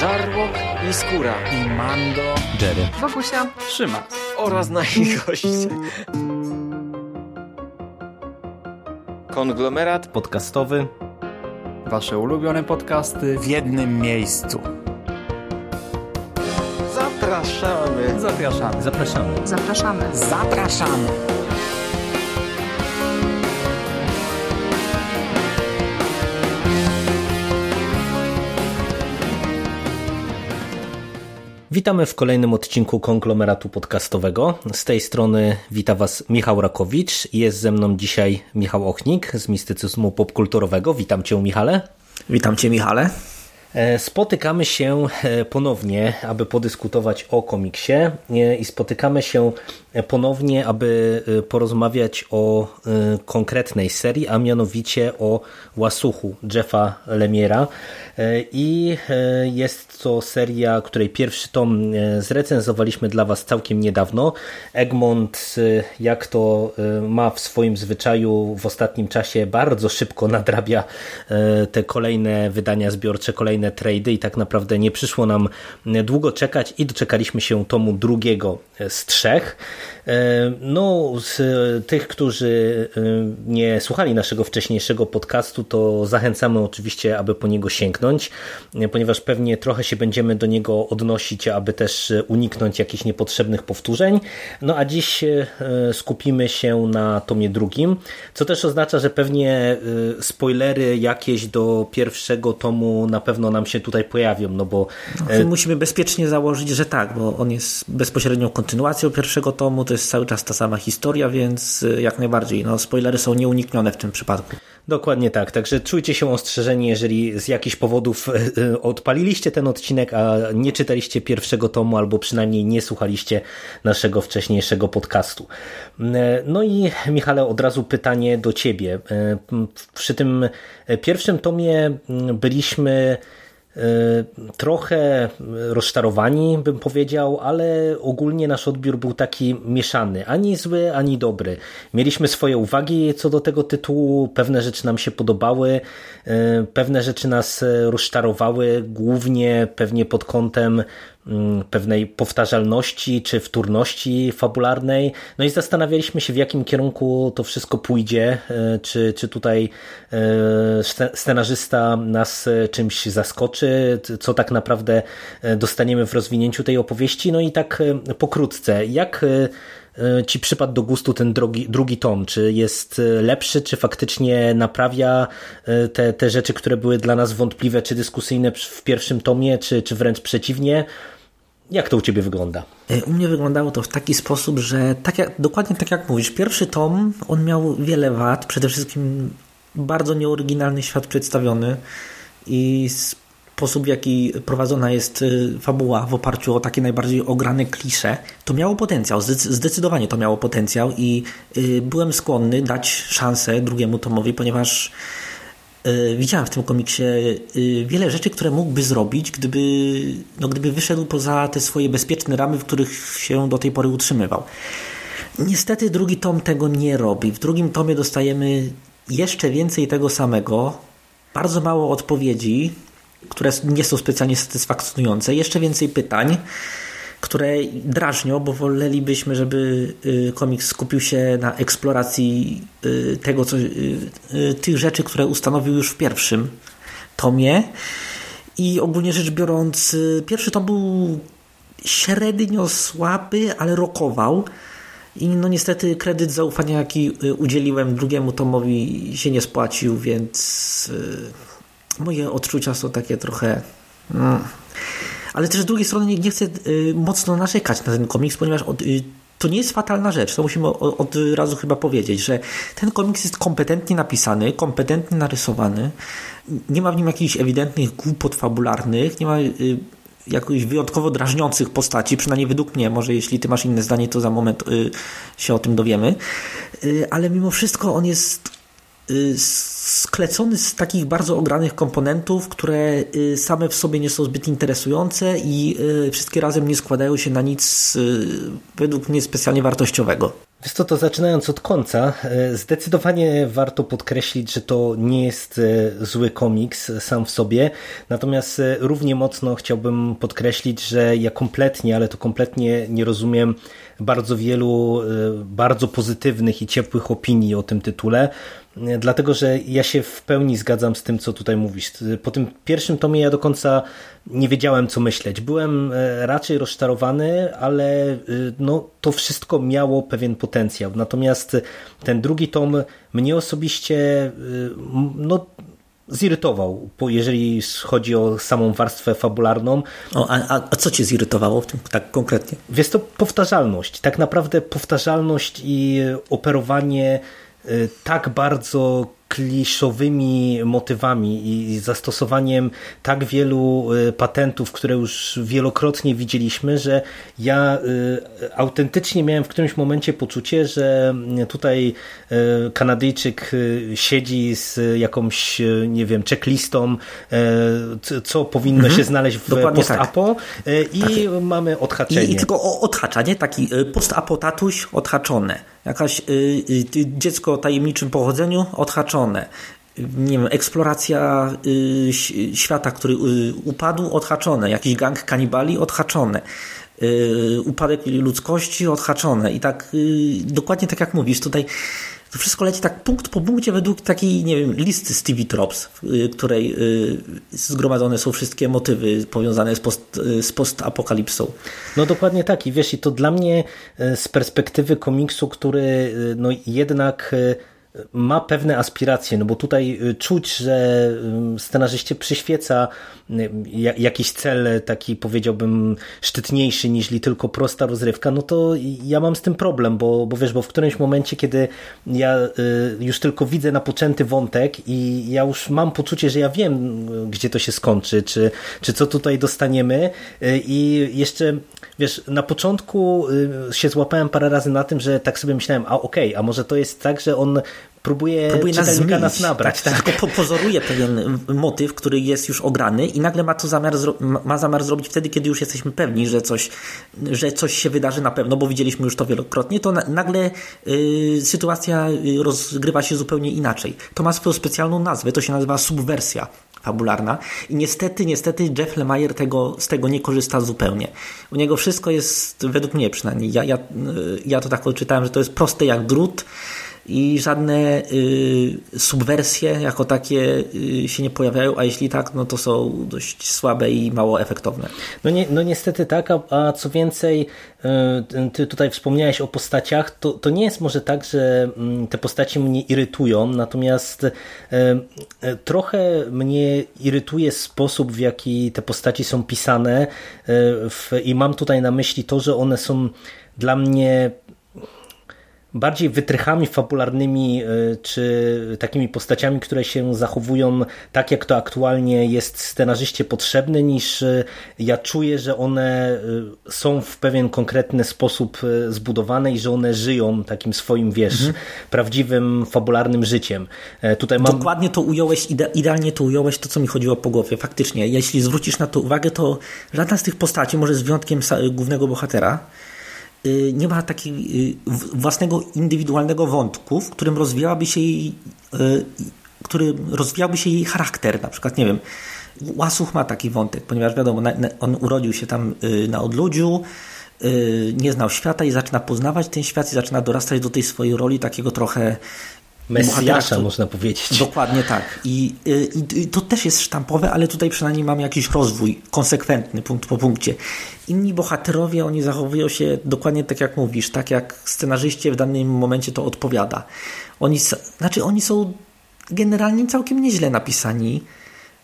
Żarłok i Skóra i Mando, Jerry, Wokusia, Trzyma oraz nasi goście. Konglomerat podcastowy. Wasze ulubione podcasty w jednym miejscu. Zapraszamy. Zapraszamy. Zapraszamy. zapraszamy. Zapraszamy. Witamy w kolejnym odcinku konglomeratu podcastowego. Z tej strony wita Was Michał Rakowicz. Jest ze mną dzisiaj Michał Ochnik z mistycyzmu popkulturowego. Witam Cię, Michale. Witam Cię, Michale. E, spotykamy się e, ponownie, aby podyskutować o komiksie e, i spotykamy się ponownie, aby porozmawiać o konkretnej serii, a mianowicie o Łasuchu Jeffa Lemiera. I jest to seria, której pierwszy tom zrecenzowaliśmy dla Was całkiem niedawno. Egmont, jak to ma w swoim zwyczaju w ostatnim czasie, bardzo szybko nadrabia te kolejne wydania zbiorcze, kolejne trady i tak naprawdę nie przyszło nam długo czekać i doczekaliśmy się tomu drugiego z trzech. No, z tych, którzy nie słuchali naszego wcześniejszego podcastu, to zachęcamy oczywiście, aby po niego sięgnąć, ponieważ pewnie trochę się będziemy do niego odnosić, aby też uniknąć jakichś niepotrzebnych powtórzeń. No a dziś skupimy się na tomie drugim, co też oznacza, że pewnie spoilery jakieś do pierwszego tomu na pewno nam się tutaj pojawią, no bo... No, musimy bezpiecznie założyć, że tak, bo on jest bezpośrednią kontynuacją pierwszego tomu, to jest cały czas ta sama historia, więc jak najbardziej, no spoilery są nieuniknione w tym przypadku. Dokładnie tak, także czujcie się ostrzeżeni, jeżeli z jakichś powodów odpaliliście ten odcinek, a nie czytaliście pierwszego tomu, albo przynajmniej nie słuchaliście naszego wcześniejszego podcastu. No i Michale, od razu pytanie do Ciebie. Przy tym pierwszym tomie byliśmy trochę rozczarowani, bym powiedział, ale ogólnie nasz odbiór był taki mieszany, ani zły, ani dobry. Mieliśmy swoje uwagi co do tego tytułu, pewne rzeczy nam się podobały, pewne rzeczy nas rozczarowały, głównie pewnie pod kątem pewnej powtarzalności czy wtórności fabularnej. No i zastanawialiśmy się, w jakim kierunku to wszystko pójdzie, czy, czy tutaj scenarzysta nas czymś zaskoczy, co tak naprawdę dostaniemy w rozwinięciu tej opowieści. No i tak pokrótce, jak Ci przypadł do gustu ten drugi, drugi tom? Czy jest lepszy, czy faktycznie naprawia te, te rzeczy, które były dla nas wątpliwe czy dyskusyjne w pierwszym tomie, czy, czy wręcz przeciwnie? Jak to u Ciebie wygląda? U mnie wyglądało to w taki sposób, że tak jak, dokładnie tak jak mówisz, pierwszy tom, on miał wiele wad, przede wszystkim bardzo nieoryginalny świat przedstawiony i sposób, w jaki prowadzona jest fabuła w oparciu o takie najbardziej ograne klisze, to miało potencjał, zdecydowanie to miało potencjał i byłem skłonny dać szansę drugiemu tomowi, ponieważ widziałem w tym komiksie wiele rzeczy, które mógłby zrobić, gdyby, no, gdyby wyszedł poza te swoje bezpieczne ramy, w których się do tej pory utrzymywał. Niestety drugi tom tego nie robi. W drugim tomie dostajemy jeszcze więcej tego samego, bardzo mało odpowiedzi, które nie są specjalnie satysfakcjonujące, jeszcze więcej pytań, które drażnią, bo wolelibyśmy, żeby komiks skupił się na eksploracji tego, co, tych rzeczy, które ustanowił już w pierwszym tomie. I ogólnie rzecz biorąc, pierwszy tom był średnio słaby, ale rokował. I no niestety kredyt zaufania, jaki udzieliłem drugiemu tomowi się nie spłacił, więc moje odczucia są takie trochę... Mm. Ale też z drugiej strony nie, nie chcę y, mocno narzekać na ten komiks, ponieważ od, y, to nie jest fatalna rzecz. To musimy od, od razu chyba powiedzieć, że ten komiks jest kompetentnie napisany, kompetentnie narysowany. Nie ma w nim jakichś ewidentnych głupot fabularnych, nie ma y, jakichś wyjątkowo drażniących postaci, przynajmniej według mnie. Może jeśli ty masz inne zdanie, to za moment y, się o tym dowiemy. Y, ale mimo wszystko on jest sklecony z takich bardzo ogranych komponentów, które y, same w sobie nie są zbyt interesujące i y, wszystkie razem nie składają się na nic y, według mnie specjalnie wartościowego. Wiesz co, to zaczynając od końca, zdecydowanie warto podkreślić, że to nie jest zły komiks sam w sobie, natomiast równie mocno chciałbym podkreślić, że ja kompletnie, ale to kompletnie nie rozumiem bardzo wielu bardzo pozytywnych i ciepłych opinii o tym tytule, dlatego że ja się w pełni zgadzam z tym, co tutaj mówisz. Po tym pierwszym tomie ja do końca nie wiedziałem, co myśleć. Byłem e, raczej rozczarowany, ale e, no, to wszystko miało pewien potencjał. Natomiast ten drugi tom mnie osobiście e, no, zirytował, jeżeli chodzi o samą warstwę fabularną. O, a, a co cię zirytowało w tym tak konkretnie? Jest to powtarzalność. Tak naprawdę powtarzalność i operowanie tak bardzo kliszowymi motywami i zastosowaniem tak wielu y, patentów, które już wielokrotnie widzieliśmy, że ja y, autentycznie miałem w którymś momencie poczucie, że tutaj Kanadyjczyk siedzi z jakąś, nie wiem, checklistą, co powinno mhm. się znaleźć w post-apo tak. i tak. mamy odhaczenie. I, I, tylko odhaczanie, taki post-apo tatuś odhaczone jakaś y, y, dziecko o tajemniczym pochodzeniu odhaczone. Nie wiem, eksploracja y, świata, który upadł, odhaczone. Jakiś gang kanibali, odhaczone. Upadek ludzkości, odhaczone. I tak dokładnie tak jak mówisz, tutaj to wszystko leci tak punkt po punkcie według takiej, nie wiem, listy Stevie Trops, w której zgromadzone są wszystkie motywy powiązane z, post, z postapokalipsą. No dokładnie tak i wiesz, i to dla mnie z perspektywy komiksu, który no jednak ma pewne aspiracje, no bo tutaj y, czuć, że y, scenarzyście przyświeca y, jakiś cel taki powiedziałbym szczytniejszy niż tylko prosta rozrywka, no to ja mam z tym problem, bo, bo wiesz, bo w którymś momencie, kiedy ja już tylko widzę napoczęty wątek i ja już mam poczucie, że ja wiem, gdzie to się skończy, czy, czy co tutaj dostaniemy i jeszcze wiesz, na początku się złapałem parę razy na tym, że tak sobie myślałem, a okej, okay, a może to jest tak, że on próbuje, próbuje nas, zmienić, nas nabrać. Tak, tak. Pozoruje pewien motyw, który jest już ograny i nagle ma to zamiar, ma zamiar zrobić wtedy, kiedy już jesteśmy pewni, że coś, że coś się wydarzy na pewno, bo widzieliśmy już to wielokrotnie, to na, nagle y, sytuacja y, rozgrywa się zupełnie inaczej. To ma swoją specjalną nazwę, to się nazywa subwersja fabularna i niestety, niestety Jeff Lemire tego, z tego nie korzysta zupełnie. U niego wszystko jest, według mnie przynajmniej, ja, ja, y, ja to tak odczytałem, że to jest proste jak drut, i żadne y, subwersje jako takie y, się nie pojawiają, a jeśli tak, no to są dość słabe i mało efektowne. No, nie, no niestety tak, a, a co więcej, y, ty tutaj wspomniałeś o postaciach, to, to nie jest może tak, że mm, te postacie mnie irytują, natomiast y, y, trochę mnie irytuje sposób, w jaki te postaci są pisane w, i mam tutaj na myśli to, że one są dla mnie bardziej wytrychami fabularnymi, e, czy takimi postaciami, które się zachowują tak, jak to aktualnie jest scenarzyście potrzebne, niż e, ja czuję, że one e, są w pewien konkretny sposób zbudowane i że one żyją takim swoim, wiesz, mhm. prawdziwym, fabularnym życiem. Tutaj mam... Dokładnie to ująłeś, ide idealnie to ująłeś to, co mi chodziło po głowie. Faktycznie, jeśli zwrócisz na to uwagę, to żadna z tych postaci, może z wyjątkiem głównego bohatera, nie ma takiego y, własnego indywidualnego wątku, w którym rozwijałaby się jej, y, który rozwijałby się jej charakter. Na przykład, nie wiem, Łasuch ma taki wątek, ponieważ wiadomo, on urodził się tam na odludziu, nie znał świata i zaczyna poznawać ten świat i zaczyna dorastać do tej swojej roli takiego trochę Mesjasza, można powiedzieć. Dokładnie tak. I, i, I, to też jest sztampowe, ale tutaj przynajmniej mamy jakiś rozwój konsekwentny, punkt po punkcie. Inni bohaterowie, oni zachowują się dokładnie tak, jak mówisz, tak jak scenarzyście w danym momencie to odpowiada. Oni, znaczy, oni są generalnie całkiem nieźle napisani.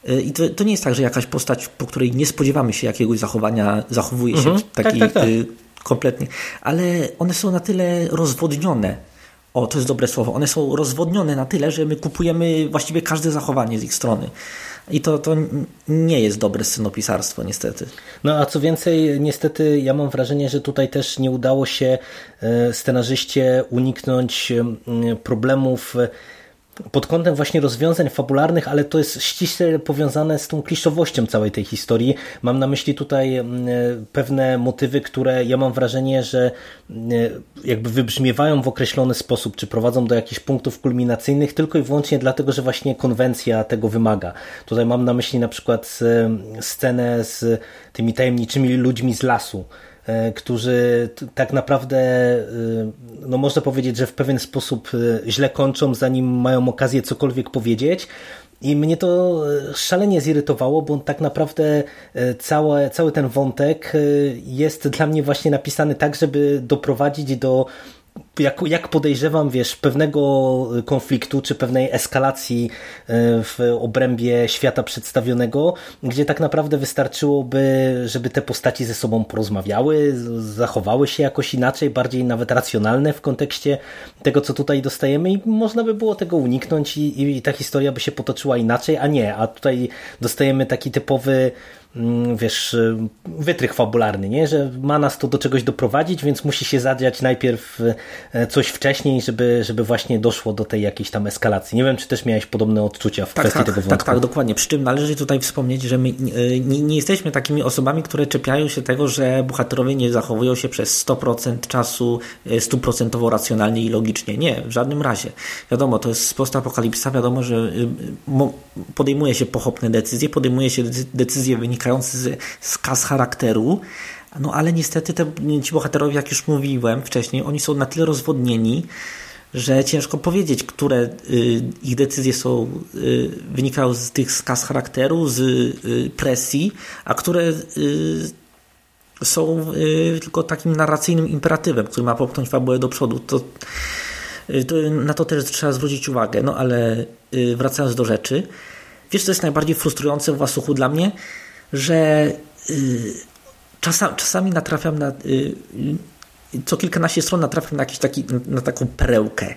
Y, I to, to nie jest tak, że jakaś postać, po której nie spodziewamy się jakiegoś zachowania, zachowuje się mhm. taki tak, tak, tak. Y, kompletnie. Ale one są na tyle rozwodnione, o, to jest dobre słowo. One są rozwodnione na tyle, że my kupujemy właściwie każde zachowanie z ich strony. I to, to nie jest dobre scenopisarstwo, niestety. No a co więcej, niestety ja mam wrażenie, że tutaj też nie udało się e, scenarzyście uniknąć problemów pod kątem właśnie rozwiązań fabularnych, ale to jest ściśle powiązane z tą kliszowością całej tej historii. Mam na myśli tutaj mm, pewne motywy, które ja mam wrażenie, że mm, jakby wybrzmiewają w określony sposób, czy prowadzą do jakichś punktów kulminacyjnych, tylko i wyłącznie dlatego, że właśnie konwencja tego wymaga. Tutaj mam na myśli na przykład scenę z tymi tajemniczymi ludźmi z lasu, E, którzy tak naprawdę, e, no można powiedzieć, że w pewien sposób e, źle kończą, zanim mają okazję cokolwiek powiedzieć. I mnie to szalenie zirytowało, bo tak naprawdę cały, cały ten wątek jest dla mnie właśnie napisany tak, żeby doprowadzić do jak, jak podejrzewam, wiesz, pewnego konfliktu czy pewnej eskalacji e, w obrębie świata przedstawionego, gdzie tak naprawdę wystarczyłoby, żeby te postaci ze sobą porozmawiały, zachowały się jakoś inaczej, bardziej nawet racjonalne w kontekście tego, co tutaj dostajemy i można by było tego uniknąć i, i ta historia by się potoczyła inaczej, a nie, a tutaj dostajemy taki typowy wiesz, y, wytrych fabularny, nie? że ma nas to do czegoś doprowadzić, więc musi się zadziać najpierw e, coś wcześniej, żeby, żeby właśnie doszło do tej jakiejś tam eskalacji. Nie wiem, czy też miałeś podobne odczucia w tak, kwestii tak, tego tak, wątku. Tak, tak, dokładnie. Przy czym należy tutaj wspomnieć, że my e, nie, nie, jesteśmy takimi osobami, które czepiają się tego, że bohaterowie nie zachowują się przez 100% czasu stuprocentowo racjonalnie i logicznie. Nie, w żadnym razie. Wiadomo, to jest postapokalipsa, wiadomo, że podejmuje się pochopne decyzje, podejmuje się decyzje wynikające wynikający z, z kas charakteru, no ale niestety te, ci bohaterowie, jak już mówiłem wcześniej, oni są na tyle rozwodnieni, że ciężko powiedzieć, które y, ich decyzje są, y, wynikają z tych skaz charakteru, z y, presji, a które y, są y, tylko takim narracyjnym imperatywem, który ma popchnąć fabułę do przodu. To, y, to, na to też trzeba zwrócić uwagę. No ale wracając do rzeczy, wiesz, co jest najbardziej frustrujące w Wasuchu dla mnie? Że y, czasami, czasami natrafiam na y, co kilkanaście stron natrafiam na, jakiś taki, na taką perełkę.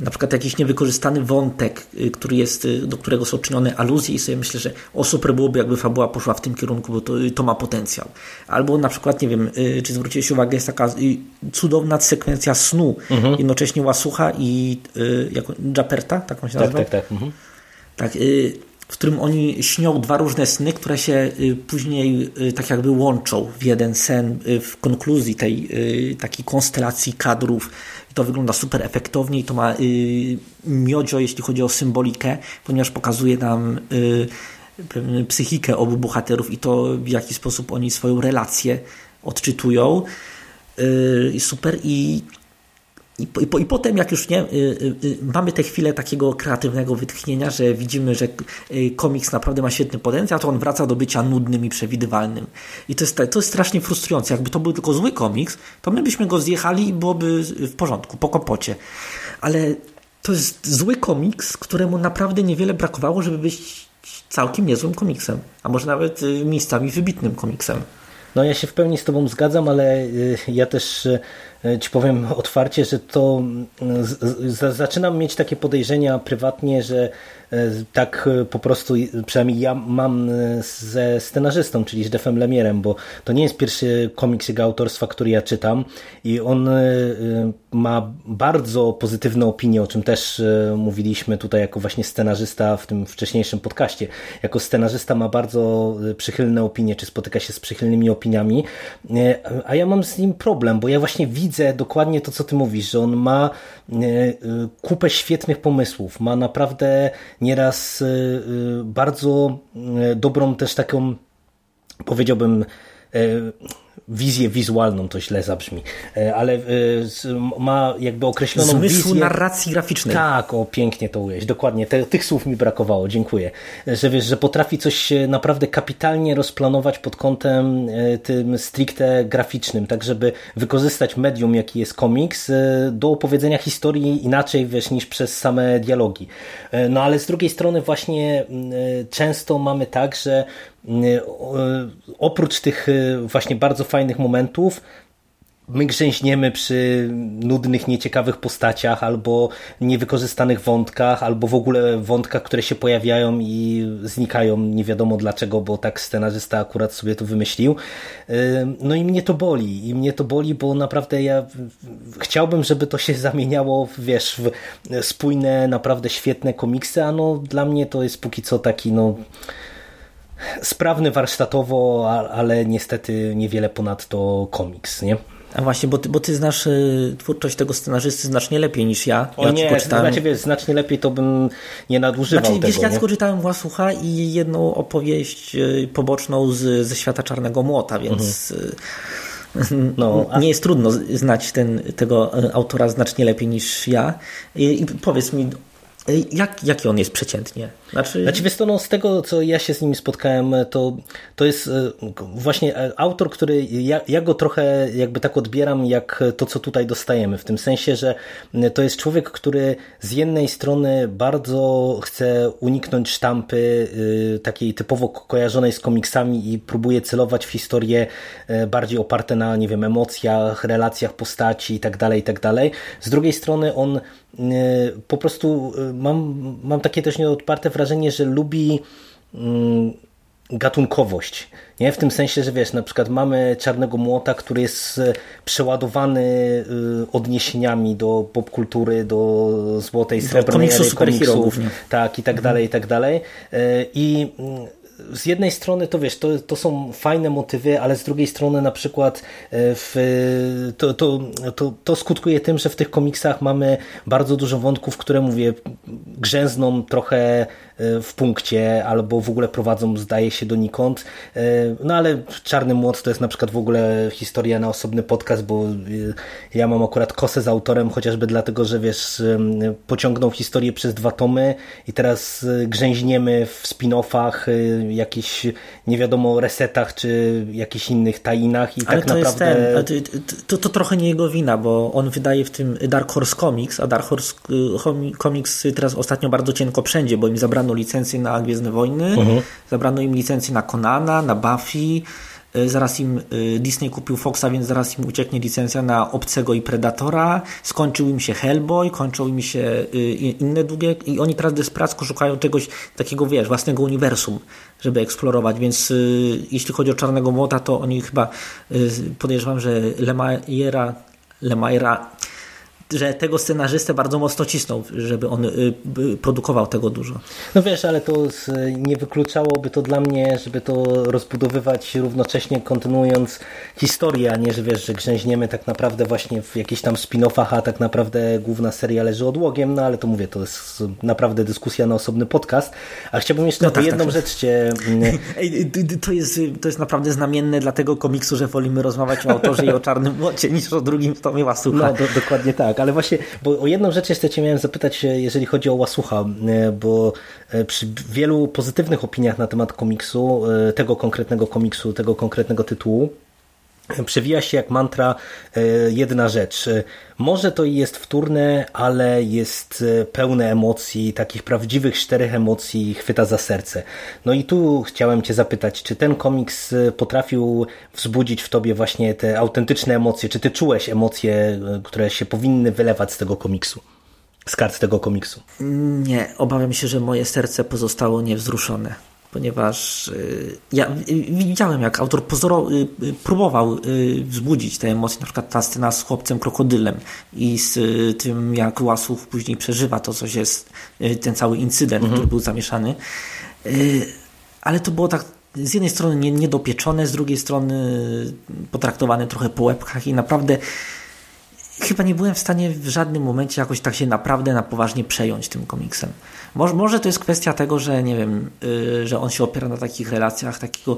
Na przykład jakiś niewykorzystany wątek, y, który jest, do którego są czynione aluzje i sobie myślę, że o super byłoby jakby fabuła poszła w tym kierunku, bo to, to ma potencjał. Albo na przykład, nie wiem, czy zwróciłeś uwagę, jest taka cudowna sekwencja snu, mhm. jednocześnie Łasucha i jako, Japerta, tak on się nazywa? Tak, tak, tak. Mhm. Tak, w którym oni śnią dwa różne sny, które się y, później y, tak jakby łączą w jeden sen y, w konkluzji tej takiej konstelacji kadrów. To wygląda super efektownie i to ma miodzio, jeśli chodzi o symbolikę, ponieważ pokazuje nam psychikę obu bohaterów i to w jaki sposób oni swoją relację odczytują. Super i i, i, I, potem, jak już nie, y, y, y, mamy tę chwilę takiego kreatywnego wytchnienia, że widzimy, że komiks naprawdę ma świetny potencjał, to on wraca do bycia nudnym i przewidywalnym. I to jest, to jest strasznie frustrujące. Jakby to był tylko zły komiks, to my byśmy go zjechali i byłoby w porządku, po kopocie. Ale to jest zły komiks, któremu naprawdę niewiele brakowało, żeby być całkiem niezłym komiksem, a może nawet miejscami wybitnym komiksem. No ja się w pełni z Tobą zgadzam, ale ja też E, ci powiem otwarcie, że to zaczynam mieć takie podejrzenia prywatnie, że e, tak e, po prostu, przynajmniej ja mam ze scenarzystą, czyli z Defem Lemierem, bo to nie jest pierwszy komiks jego autorstwa, który ja czytam i on ma bardzo pozytywne opinie, o czym też mówiliśmy tutaj jako właśnie scenarzysta w tym wcześniejszym podcaście. Jako scenarzysta ma bardzo przychylne opinie, czy spotyka się z przychylnymi opiniami, a ja mam z nim problem, bo ja właśnie widzę dokładnie to, co ty mówisz, że on ma e, e, kupę świetnych pomysłów, ma naprawdę nieraz e, bardzo dobrą też taką powiedziałbym wizję wizualną, to źle zabrzmi, e, ale e, ma jakby określoną Zmysł wizję. narracji graficznej. Tak, o pięknie to ujeść, dokładnie, Te, tych słów mi brakowało, dziękuję. Że wiesz, że potrafi coś naprawdę kapitalnie rozplanować pod kątem e, tym stricte graficznym, tak żeby wykorzystać medium, jaki jest komiks, do opowiedzenia historii inaczej, wiesz, niż przez same dialogi. No ale z drugiej strony właśnie często mamy tak, że oprócz tych właśnie bardzo fajnych momentów, my grzęźniemy przy nudnych, nieciekawych postaciach, albo niewykorzystanych wątkach, albo w ogóle wątkach, które się pojawiają i znikają, nie wiadomo dlaczego, bo tak scenarzysta akurat sobie to wymyślił. No i mnie to boli. I mnie to boli, bo naprawdę ja chciałbym, żeby to się zamieniało, wiesz, w spójne, naprawdę świetne komiksy, a no dla mnie to jest póki co taki, no sprawny warsztatowo, ale niestety niewiele ponad to komiks, nie? A właśnie, bo ty, bo ty znasz y, twórczość tego scenarzysty znacznie lepiej niż ja. O ja nie, poczytałem... znaczy wiesz, znacznie lepiej to bym nie nadużywał znaczy, tego. Wiesz, ja tylko czytałem Własucha i jedną opowieść y, poboczną z, ze świata Czarnego Młota, więc... Mhm. No, a... Nie jest trudno znać ten, tego y, autora znacznie lepiej niż ja. I, I powiedz mi, jak, jaki on jest przeciętnie? Znaczy... znaczy wiesz no, z tego co ja się z nim spotkałem, to, to jest e, właśnie e, autor, który ja, ja go trochę jakby tak odbieram jak to, co tutaj dostajemy, w tym sensie, że to jest człowiek, który z jednej strony bardzo chce uniknąć sztampy y, takiej typowo kojarzonej z komiksami i próbuje celować w historie bardziej oparte na, nie wiem, emocjach, relacjach postaci i tak dalej, i tak. Z drugiej strony on po prostu mam, mam takie też nieodparte wrażenie, wrażenie, że lubi mm, gatunkowość. Nie? W tym sensie, że wiesz, na przykład mamy Czarnego Młota, który jest e, przeładowany y, odniesieniami do popkultury, do złotej, srebrnej do komiksu, komiksów, tak, i tak mhm. dalej, i tak dalej. E, I mm, z jednej strony to wiesz, to, to są fajne motywy, ale z drugiej strony na przykład e, w, to, to, to, to skutkuje tym, że w tych komiksach mamy bardzo dużo wątków, które mówię, grzęzną trochę E, w punkcie, albo w ogóle prowadzą, zdaje się, donikąd. E, no ale Czarny Młot to jest na przykład w ogóle historia na osobny podcast, bo e, ja mam akurat kosę z autorem, chociażby dlatego, że wiesz, pociągnął historię przez dwa tomy i teraz grzęźniemy w spin-offach, jakichś nie wiadomo resetach, czy jakichś innych tajinach i ale tak to naprawdę... Jest ten, to, to trochę nie jego wina, bo on wydaje w tym Dark Horse Comics, a Dark Horse Comics teraz ostatnio bardzo cienko wszędzie, bo im zabrano zabrano licencję na Gwiezdne Wojny, mhm. zabrano im licencję na Konana, na Buffy, y, zaraz im y, Disney kupił Foxa, więc zaraz im ucieknie licencja na Obcego i Predatora, skończył im się Hellboy, kończą im się y, inne długie i oni teraz desperacko szukają czegoś takiego, wiesz, własnego uniwersum, żeby eksplorować, więc jeśli chodzi o Czarnego Młota, to oni chyba podejrzewam, że Lemaiera Lemaira że tego scenarzystę bardzo mocno cisnął, żeby on y, produkował tego dużo. No wiesz, ale to nie wykluczałoby to dla mnie, żeby to rozbudowywać równocześnie kontynuując historię, a nie, że wiesz, że grzęźniemy tak naprawdę właśnie w jakichś tam spin-offach, a tak naprawdę główna seria leży odłogiem, no ale to mówię, to jest naprawdę dyskusja na osobny podcast. A chciałbym jeszcze no tak, jedną tak. rzecz cię... Ej, to, jest, to jest naprawdę znamienne dla tego komiksu, że wolimy rozmawiać o autorze i o Czarnym Młocie niż o drugim tomie Łasucha. No, do, dokładnie tak ale właśnie, bo o jedną rzecz jeszcze Cię miałem zapytać, e, jeżeli chodzi o Łasucha, e, bo e, przy wielu pozytywnych opiniach na temat komiksu, tego konkretnego komiksu, tego konkretnego tytułu, przewija się jak mantra jedna rzecz. Może to jest wtórne, ale jest pełne emocji, takich prawdziwych czterech emocji, chwyta za serce. No i tu chciałem Cię zapytać, czy ten komiks potrafił wzbudzić w Tobie właśnie te autentyczne emocje? Czy Ty czułeś emocje, które się powinny wylewać z tego komiksu? Z kart tego komiksu? Nie, obawiam się, że moje serce pozostało niewzruszone ponieważ y, ja widziałem, jak autor pozoro, y, y, próbował wzbudzić te emocje, na przykład ta scena z chłopcem krokodylem i z tym, jak Łasuch później przeżywa to, co jest, ten cały incydent, mhm. który był zamieszany. Ale to było tak z jednej strony niedopieczone, z drugiej strony potraktowane trochę po łebkach i naprawdę chyba nie byłem w stanie w żadnym momencie jakoś tak się naprawdę na poważnie przejąć tym komiksem. Może, może to jest kwestia tego, że nie wiem, yy, że on się opiera na takich relacjach takiego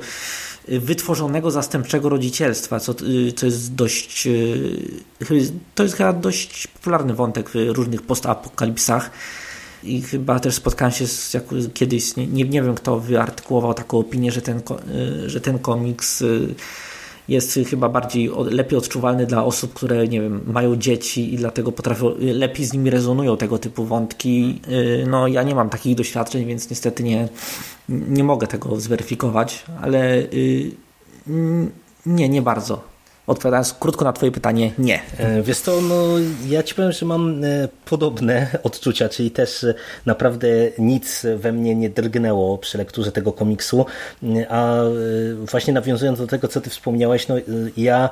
y, wytworzonego zastępczego rodzicielstwa, co, yy, co jest dość yy, to jest chyba dość popularny wątek w różnych postapokalipsach i chyba też spotkałem się z, jak, kiedyś, nie, nie, wiem kto wyartykułował taką opinię, że ten, y, że ten komiks y, jest chyba bardziej lepiej odczuwalny dla osób, które nie wiem, mają dzieci i dlatego potrafią, lepiej z nimi rezonują tego typu wątki. Y, no ja nie mam takich doświadczeń, więc niestety nie, nie mogę tego zweryfikować, ale y, nie, nie bardzo. Odpowiadając krótko na twoje pytanie, nie. E, wiesz to, no ja ci powiem, że mam e, podobne odczucia, czyli też e, naprawdę nic we mnie nie drgnęło przy lekturze tego komiksu, a właśnie nawiązując do tego, co ty wspomniałeś, no ja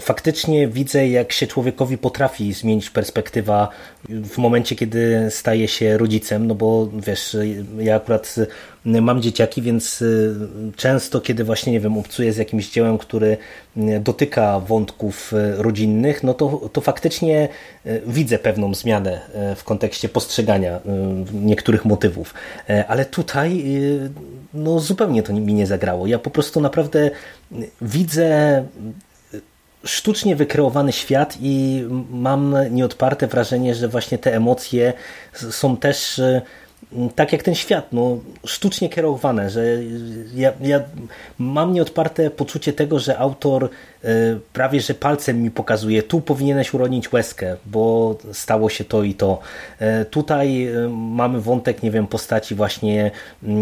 faktycznie widzę, jak się człowiekowi potrafi zmienić perspektywa w momencie, kiedy staje się rodzicem, no bo wiesz, ja akurat mam dzieciaki, więc często, kiedy właśnie, nie wiem, obcuję z jakimś dziełem, który dotyka wątków rodzinnych, no to, to faktycznie widzę pewną zmianę w kontekście postrzegania niektórych motywów. Ale tutaj no zupełnie to mi nie zagrało. Ja po prostu naprawdę widzę sztucznie wykreowany świat i mam nieodparte wrażenie, że właśnie te emocje są też tak jak ten świat, no, sztucznie kierowane, że ja, ja mam nieodparte poczucie tego, że autor prawie że palcem mi pokazuje, tu powinieneś uronić łezkę, bo stało się to i to. E, tutaj e, mamy wątek, nie wiem, postaci właśnie,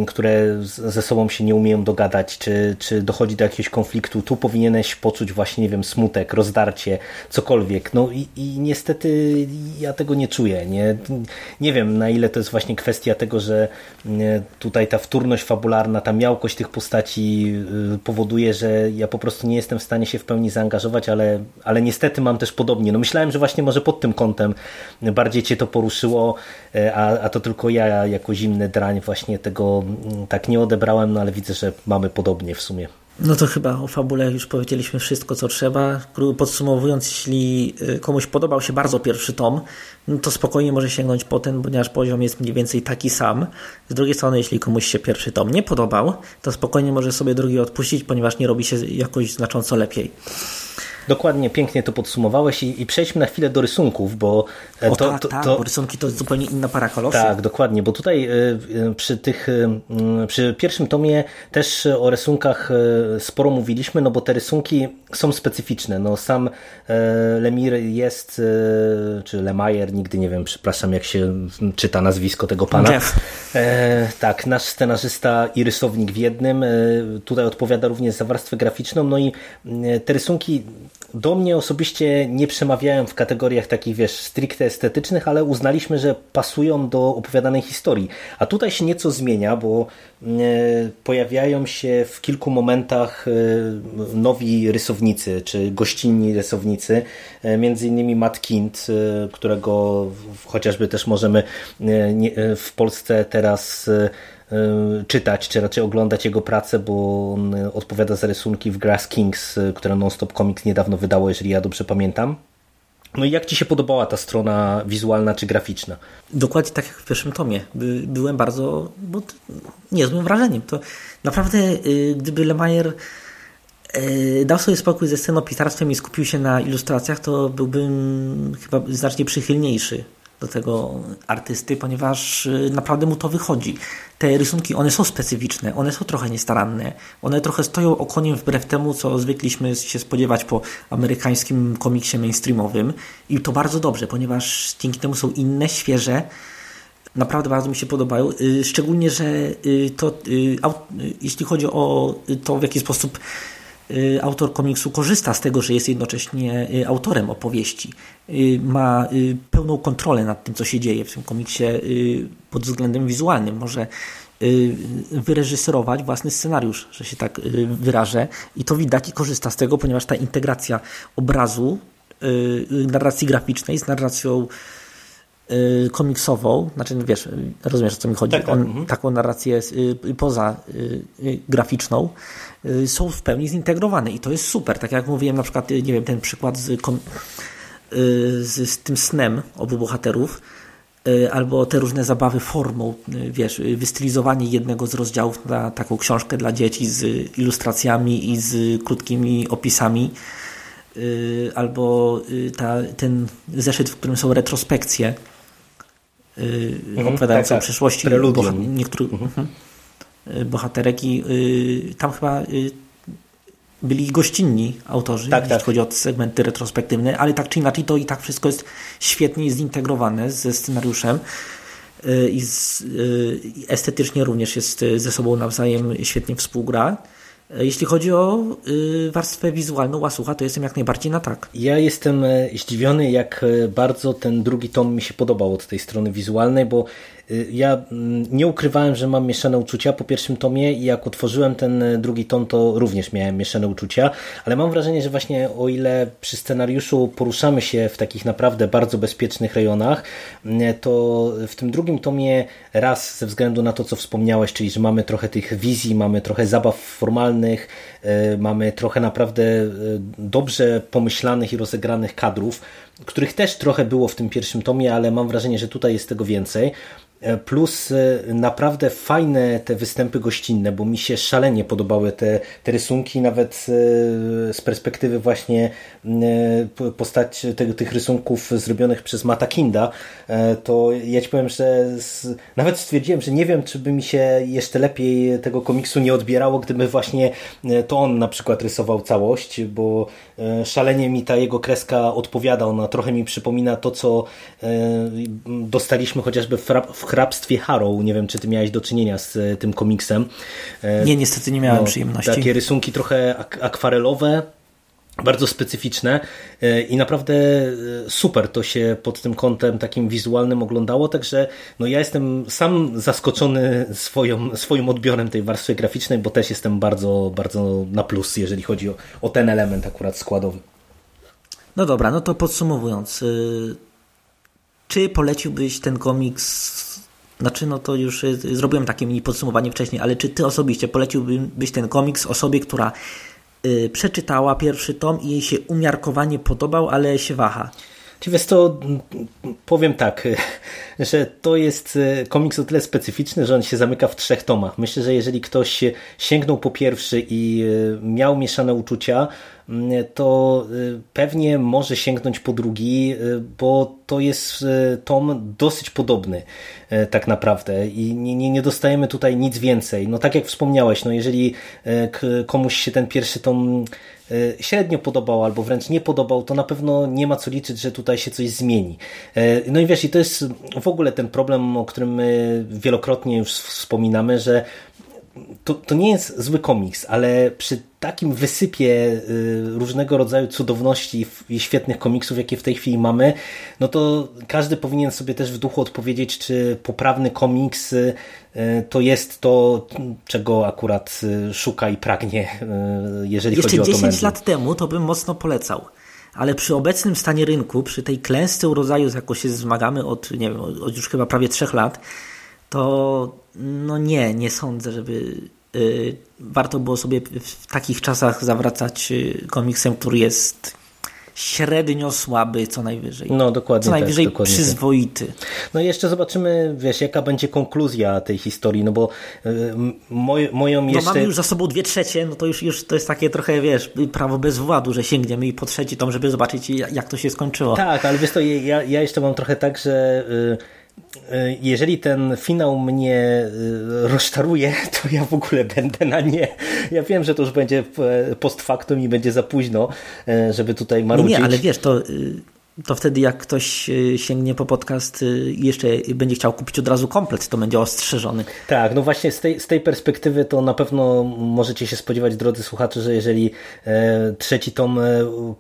które ze sobą się nie umieją dogadać, czy, czy dochodzi do jakiegoś konfliktu, tu powinieneś poczuć właśnie, nie wiem, smutek, rozdarcie, cokolwiek. No i, i niestety ja tego nie czuję. Nie, nie wiem, na ile to jest właśnie kwestia tego, że tutaj ta wtórność fabularna, ta miałkość tych postaci powoduje, że ja po prostu nie jestem w stanie się w pełni zaangażować, ale, ale niestety mam też podobnie. No myślałem, że właśnie może pod tym kątem bardziej Cię to poruszyło, e, a, a to tylko ja jako zimny drań właśnie tego mm, tak nie odebrałem, no ale widzę, że mamy podobnie w sumie. No to chyba o fabule już powiedzieliśmy wszystko, co trzeba. Podsumowując, jeśli y, komuś podobał się bardzo pierwszy tom, no to spokojnie może sięgnąć po ten, ponieważ poziom jest mniej więcej taki sam. Z drugiej strony, jeśli komuś się pierwszy tom nie podobał, to spokojnie może sobie drugi odpuścić, ponieważ nie robi się jakoś znacząco lepiej. Dokładnie, pięknie to podsumowałeś i, i przejdźmy na chwilę do rysunków, bo e, o, to, tak, to, tak, to, bo rysunki to jest zupełnie inna para kolorów. Tak, dokładnie, bo tutaj e, e, przy tych, przy pierwszym tomie też o rysunkach sporo mówiliśmy, no bo te rysunki są specyficzne. No sam Lemir jest, czy Lemajer, nigdy nie wiem, przepraszam, jak się czyta nazwisko tego pana. Jeff. Tak, nasz scenarzysta i rysownik w jednym. Tutaj odpowiada również za warstwę graficzną, no i te rysunki do mnie osobiście nie przemawiają w kategoriach takich, wiesz, stricte estetycznych, ale uznaliśmy, że pasują do opowiadanej historii. A tutaj się nieco zmienia, bo e, pojawiają się w kilku momentach e, nowi rysownicy, czy gościnni rysownicy, e, między innymi Matt Kind, którego chociażby też możemy w Polsce teraz czytać, czy raczej oglądać jego pracę, bo on odpowiada za rysunki w Grass Kings, y, które Nonstop Comics niedawno wydało, jeżeli ja dobrze pamiętam. No i jak Ci się podobała ta strona wizualna czy graficzna? Dokładnie tak jak w pierwszym tomie. By, byłem bardzo bo niezłym wrażeniem. To naprawdę, y, gdyby Lemajer dał sobie spokój ze scenopisarstwem i skupił się na ilustracjach, to byłbym chyba znacznie przychylniejszy do tego artysty, ponieważ y, naprawdę mu to wychodzi. Te rysunki, one są specyficzne, one są trochę niestaranne, one trochę stoją okoniem wbrew temu, co zwykliśmy się spodziewać po amerykańskim komiksie mainstreamowym. I to bardzo dobrze, ponieważ dzięki temu są inne, świeże, naprawdę bardzo mi się podobają, y, szczególnie, że y, to, jeśli chodzi o to, w jaki sposób autor komiksu korzysta z tego, że jest jednocześnie y, autorem opowieści. Y, ma pełną kontrolę nad tym, co się dzieje w tym komiksie pod względem wizualnym. Może wyreżyserować własny scenariusz, że się tak wyrażę. I to widać i korzysta z tego, ponieważ ta integracja obrazu, narracji graficznej z narracją komiksową, znaczy wiesz, rozumiesz o co mi chodzi, tak, tak. On, mhm. taką narrację poza graficzną, Y, są w pełni zintegrowane i to jest super. Tak jak mówiłem, na przykład, y, nie wiem, ten przykład z, y, z, z tym snem obu bohaterów, albo te różne zabawy formą, wiesz, wystylizowanie jednego z rozdziałów na taką książkę dla dzieci z ilustracjami i z krótkimi opisami, albo ta, ten zeszyt, w którym są retrospekcje mhm, opowiadające tak, tak. o przeszłości niektórych. Mhm. Y, bohaterek i y, tam chyba y, byli gościnni autorzy, tak, jeśli tak. chodzi o segmenty retrospektywne, ale tak czy inaczej to i tak wszystko jest świetnie zintegrowane ze scenariuszem i, z, i estetycznie również jest ze sobą nawzajem świetnie współgra. Jeśli chodzi o warstwę wizualną Łasucha, to jestem jak najbardziej na tak. Ja jestem e, zdziwiony, jak e, bardzo ten drugi tom mi się podobał od tej strony wizualnej, bo ja mm, nie ukrywałem, że mam mieszane uczucia po pierwszym tomie i jak otworzyłem ten y, drugi tom, to również miałem mieszane uczucia, ale mam wrażenie, że właśnie o ile przy scenariuszu poruszamy się w takich naprawdę bardzo bezpiecznych rejonach, y, to w tym drugim tomie raz ze względu na to, co wspomniałeś, czyli że mamy trochę tych wizji, mamy trochę zabaw formalnych, mamy trochę naprawdę dobrze pomyślanych i rozegranych kadrów, których też trochę było w tym pierwszym tomie, ale mam wrażenie, że tutaj jest tego więcej. E, plus e, naprawdę fajne te występy gościnne, bo mi się szalenie podobały te, te rysunki, nawet e, z perspektywy właśnie postać tych rysunków zrobionych przez Mata Kinda, to ja ci powiem, że z, nawet stwierdziłem, że nie wiem, czy by mi się jeszcze lepiej tego komiksu nie odbierało, gdyby właśnie to on na przykład rysował całość, bo szalenie mi ta jego kreska odpowiada, ona trochę mi przypomina to, co dostaliśmy chociażby w hrabstwie Harrow. Nie wiem, czy ty miałeś do czynienia z e, tym komiksem. E, nie, niestety nie miałem no, przyjemności. Takie rysunki trochę ak akwarelowe, bardzo specyficzne e, i naprawdę super to się pod tym kątem takim wizualnym oglądało, także no ja jestem sam zaskoczony swoją, swoim odbiorem tej warstwy graficznej, bo też jestem bardzo, bardzo na plus, jeżeli chodzi o, o ten element akurat składowy. No dobra, no to podsumowując, y, czy poleciłbyś ten komiks znaczy, no to już y, zrobiłem takie mini podsumowanie wcześniej, ale czy ty osobiście poleciłbyś ten komiks osobie, która y, przeczytała pierwszy tom i jej się umiarkowanie podobał, ale się waha? Czy wiesz to, powiem tak, że to jest y, komiks o tyle specyficzny, że on się zamyka w trzech tomach. Myślę, że jeżeli ktoś sięgnął po pierwszy i miał mieszane uczucia, to y, pewnie może sięgnąć po drugi, bo to jest tom dosyć podobny tak naprawdę i nie, nie dostajemy tutaj nic więcej. No tak jak wspomniałeś, no jeżeli komuś się ten pierwszy tom średnio podobał albo wręcz nie podobał, to na pewno nie ma co liczyć, że tutaj się coś zmieni. No i wiesz, i to jest w ogóle ten problem, o którym my wielokrotnie już wspominamy, że to, to nie jest zły komiks, ale przy takim wysypie y, różnego rodzaju cudowności i świetnych komiksów, jakie w tej chwili mamy, no to każdy powinien sobie też w duchu odpowiedzieć, czy poprawny komiks y, to jest to, czego akurat y, szuka i pragnie, jeżeli Jeszcze chodzi o to. Jeszcze 10 lat temu to bym mocno polecał. Ale przy obecnym stanie rynku, przy tej klęsce urodzaju, z jaką się zmagamy od, nie wiem, od już chyba prawie trzech lat, to no nie, nie sądzę, żeby warto było sobie w takich czasach zawracać y, komiksem, który jest średnio słaby, co najwyżej. No, dokładnie. Co najwyżej tak, dokładnie przyzwoity. Tak. No i jeszcze zobaczymy, wiesz, jaka będzie konkluzja tej historii, no bo y, moj, moją no, jeszcze... mamy już za sobą dwie trzecie, no to już, już to jest takie trochę, wiesz, prawo bez władu, że sięgniemy i po trzeci tom, żeby zobaczyć, jak to się skończyło. Tak, ale wiesz to, ja, ja jeszcze mam trochę tak, że... Y, E, jeżeli ten finał mnie e, rozczaruje, to ja w ogóle będę na nie. Ja wiem, że to już będzie e, post factum i będzie za późno, żeby tutaj marudzić. Nie, nie ale wiesz, to y, to wtedy jak ktoś y, sięgnie po podcast y, i jeszcze będzie chciał kupić od razu komplet, to będzie ostrzeżony. Tak, no właśnie z tej, z tej perspektywy to na pewno możecie się spodziewać, drodzy słuchacze, że jeżeli e, trzeci tom e,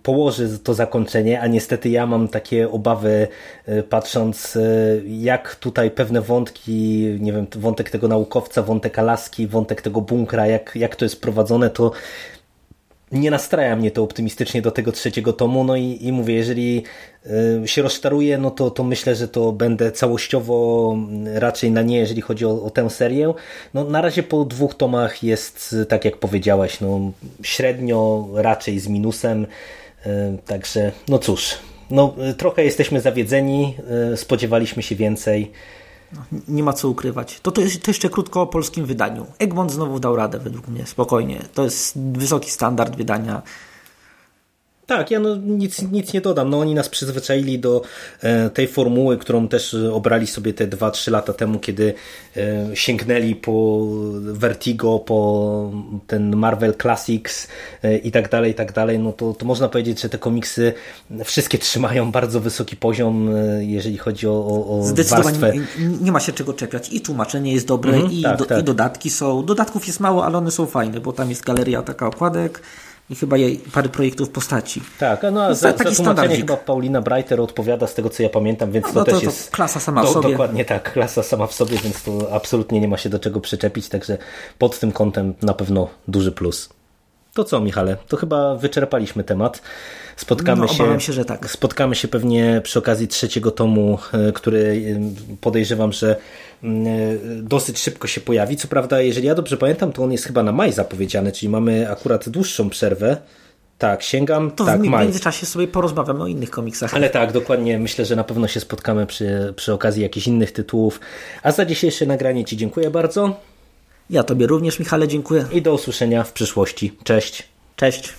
położy to zakończenie, a niestety ja mam takie obawy e, patrząc e, jak tutaj pewne wątki, nie wiem, wątek tego naukowca, wątek Alaski, wątek tego bunkra, jak, jak to jest prowadzone, to nie nastraja mnie to optymistycznie do tego trzeciego tomu, no i, i mówię, jeżeli y, się rozczaruję, no to, to myślę, że to będę całościowo raczej na nie, jeżeli chodzi o, o tę serię. No na razie po dwóch tomach jest, tak jak powiedziałaś, no średnio raczej z minusem, y, także no cóż, no trochę jesteśmy zawiedzeni, y, spodziewaliśmy się więcej, no, nie ma co ukrywać. To, to, jest, to jeszcze krótko o polskim wydaniu. Egmont znowu dał radę według mnie, spokojnie. To jest wysoki standard wydania. Tak, ja no nic, nic nie dodam. No oni nas przyzwyczaili do e, tej formuły, którą też obrali sobie te 2-3 lata temu, kiedy e, sięgnęli po Vertigo, po ten Marvel Classics e, i tak dalej, i tak dalej. No to, to można powiedzieć, że te komiksy wszystkie trzymają bardzo wysoki poziom, e, jeżeli chodzi o, o, o Zdecydowanie warstwę. nie, ma się czego czepiać. I tłumaczenie jest dobre, Mhm, i, tak, do, tak. i dodatki są. Dodatków jest mało, ale one są fajne, bo tam jest galeria taka okładek i chyba jej parę projektów postaci. Tak, no a za, za taki tłumaczenie standardzik. chyba Paulina Breiter odpowiada z tego co ja pamiętam, więc No to, to- też to jest klasa sama w sobie. Dokładnie tak, klasa sama w sobie, więc to absolutnie nie ma się do czego przyczepić, także pod tym kątem na pewno duży plus. To co, Michale? To chyba wyczerpaliśmy temat. Spotkamy No, się, się, że tak. Spotkamy się pewnie przy okazji trzeciego tomu, e, który e, podejrzewam, że mm, e, dosyć szybko się pojawi. Co prawda, jeżeli ja dobrze pamiętam, to on jest chyba na maj zapowiedziany, czyli mamy akurat dłuższą przerwę. Tak, sięgam. To tak, w maj. międzyczasie sobie porozmawiamy o innych komiksach. Ale tak, dokładnie. Myślę, że na pewno się spotkamy przy, przy okazji jakichś innych tytułów. A za dzisiejsze nagranie Ci dziękuję bardzo Ja Tobie również, Michale, dziękuję. i do usłyszenia w przyszłości. Cześć. Cześć.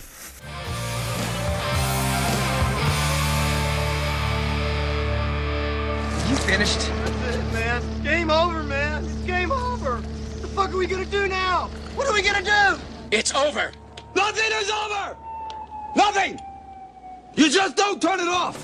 You finished? That's it, man. Game over, man. It's game over. What the fuck are we gonna do now? What are we gonna do? It's over. Nothing is over! Nothing! You just don't turn it off!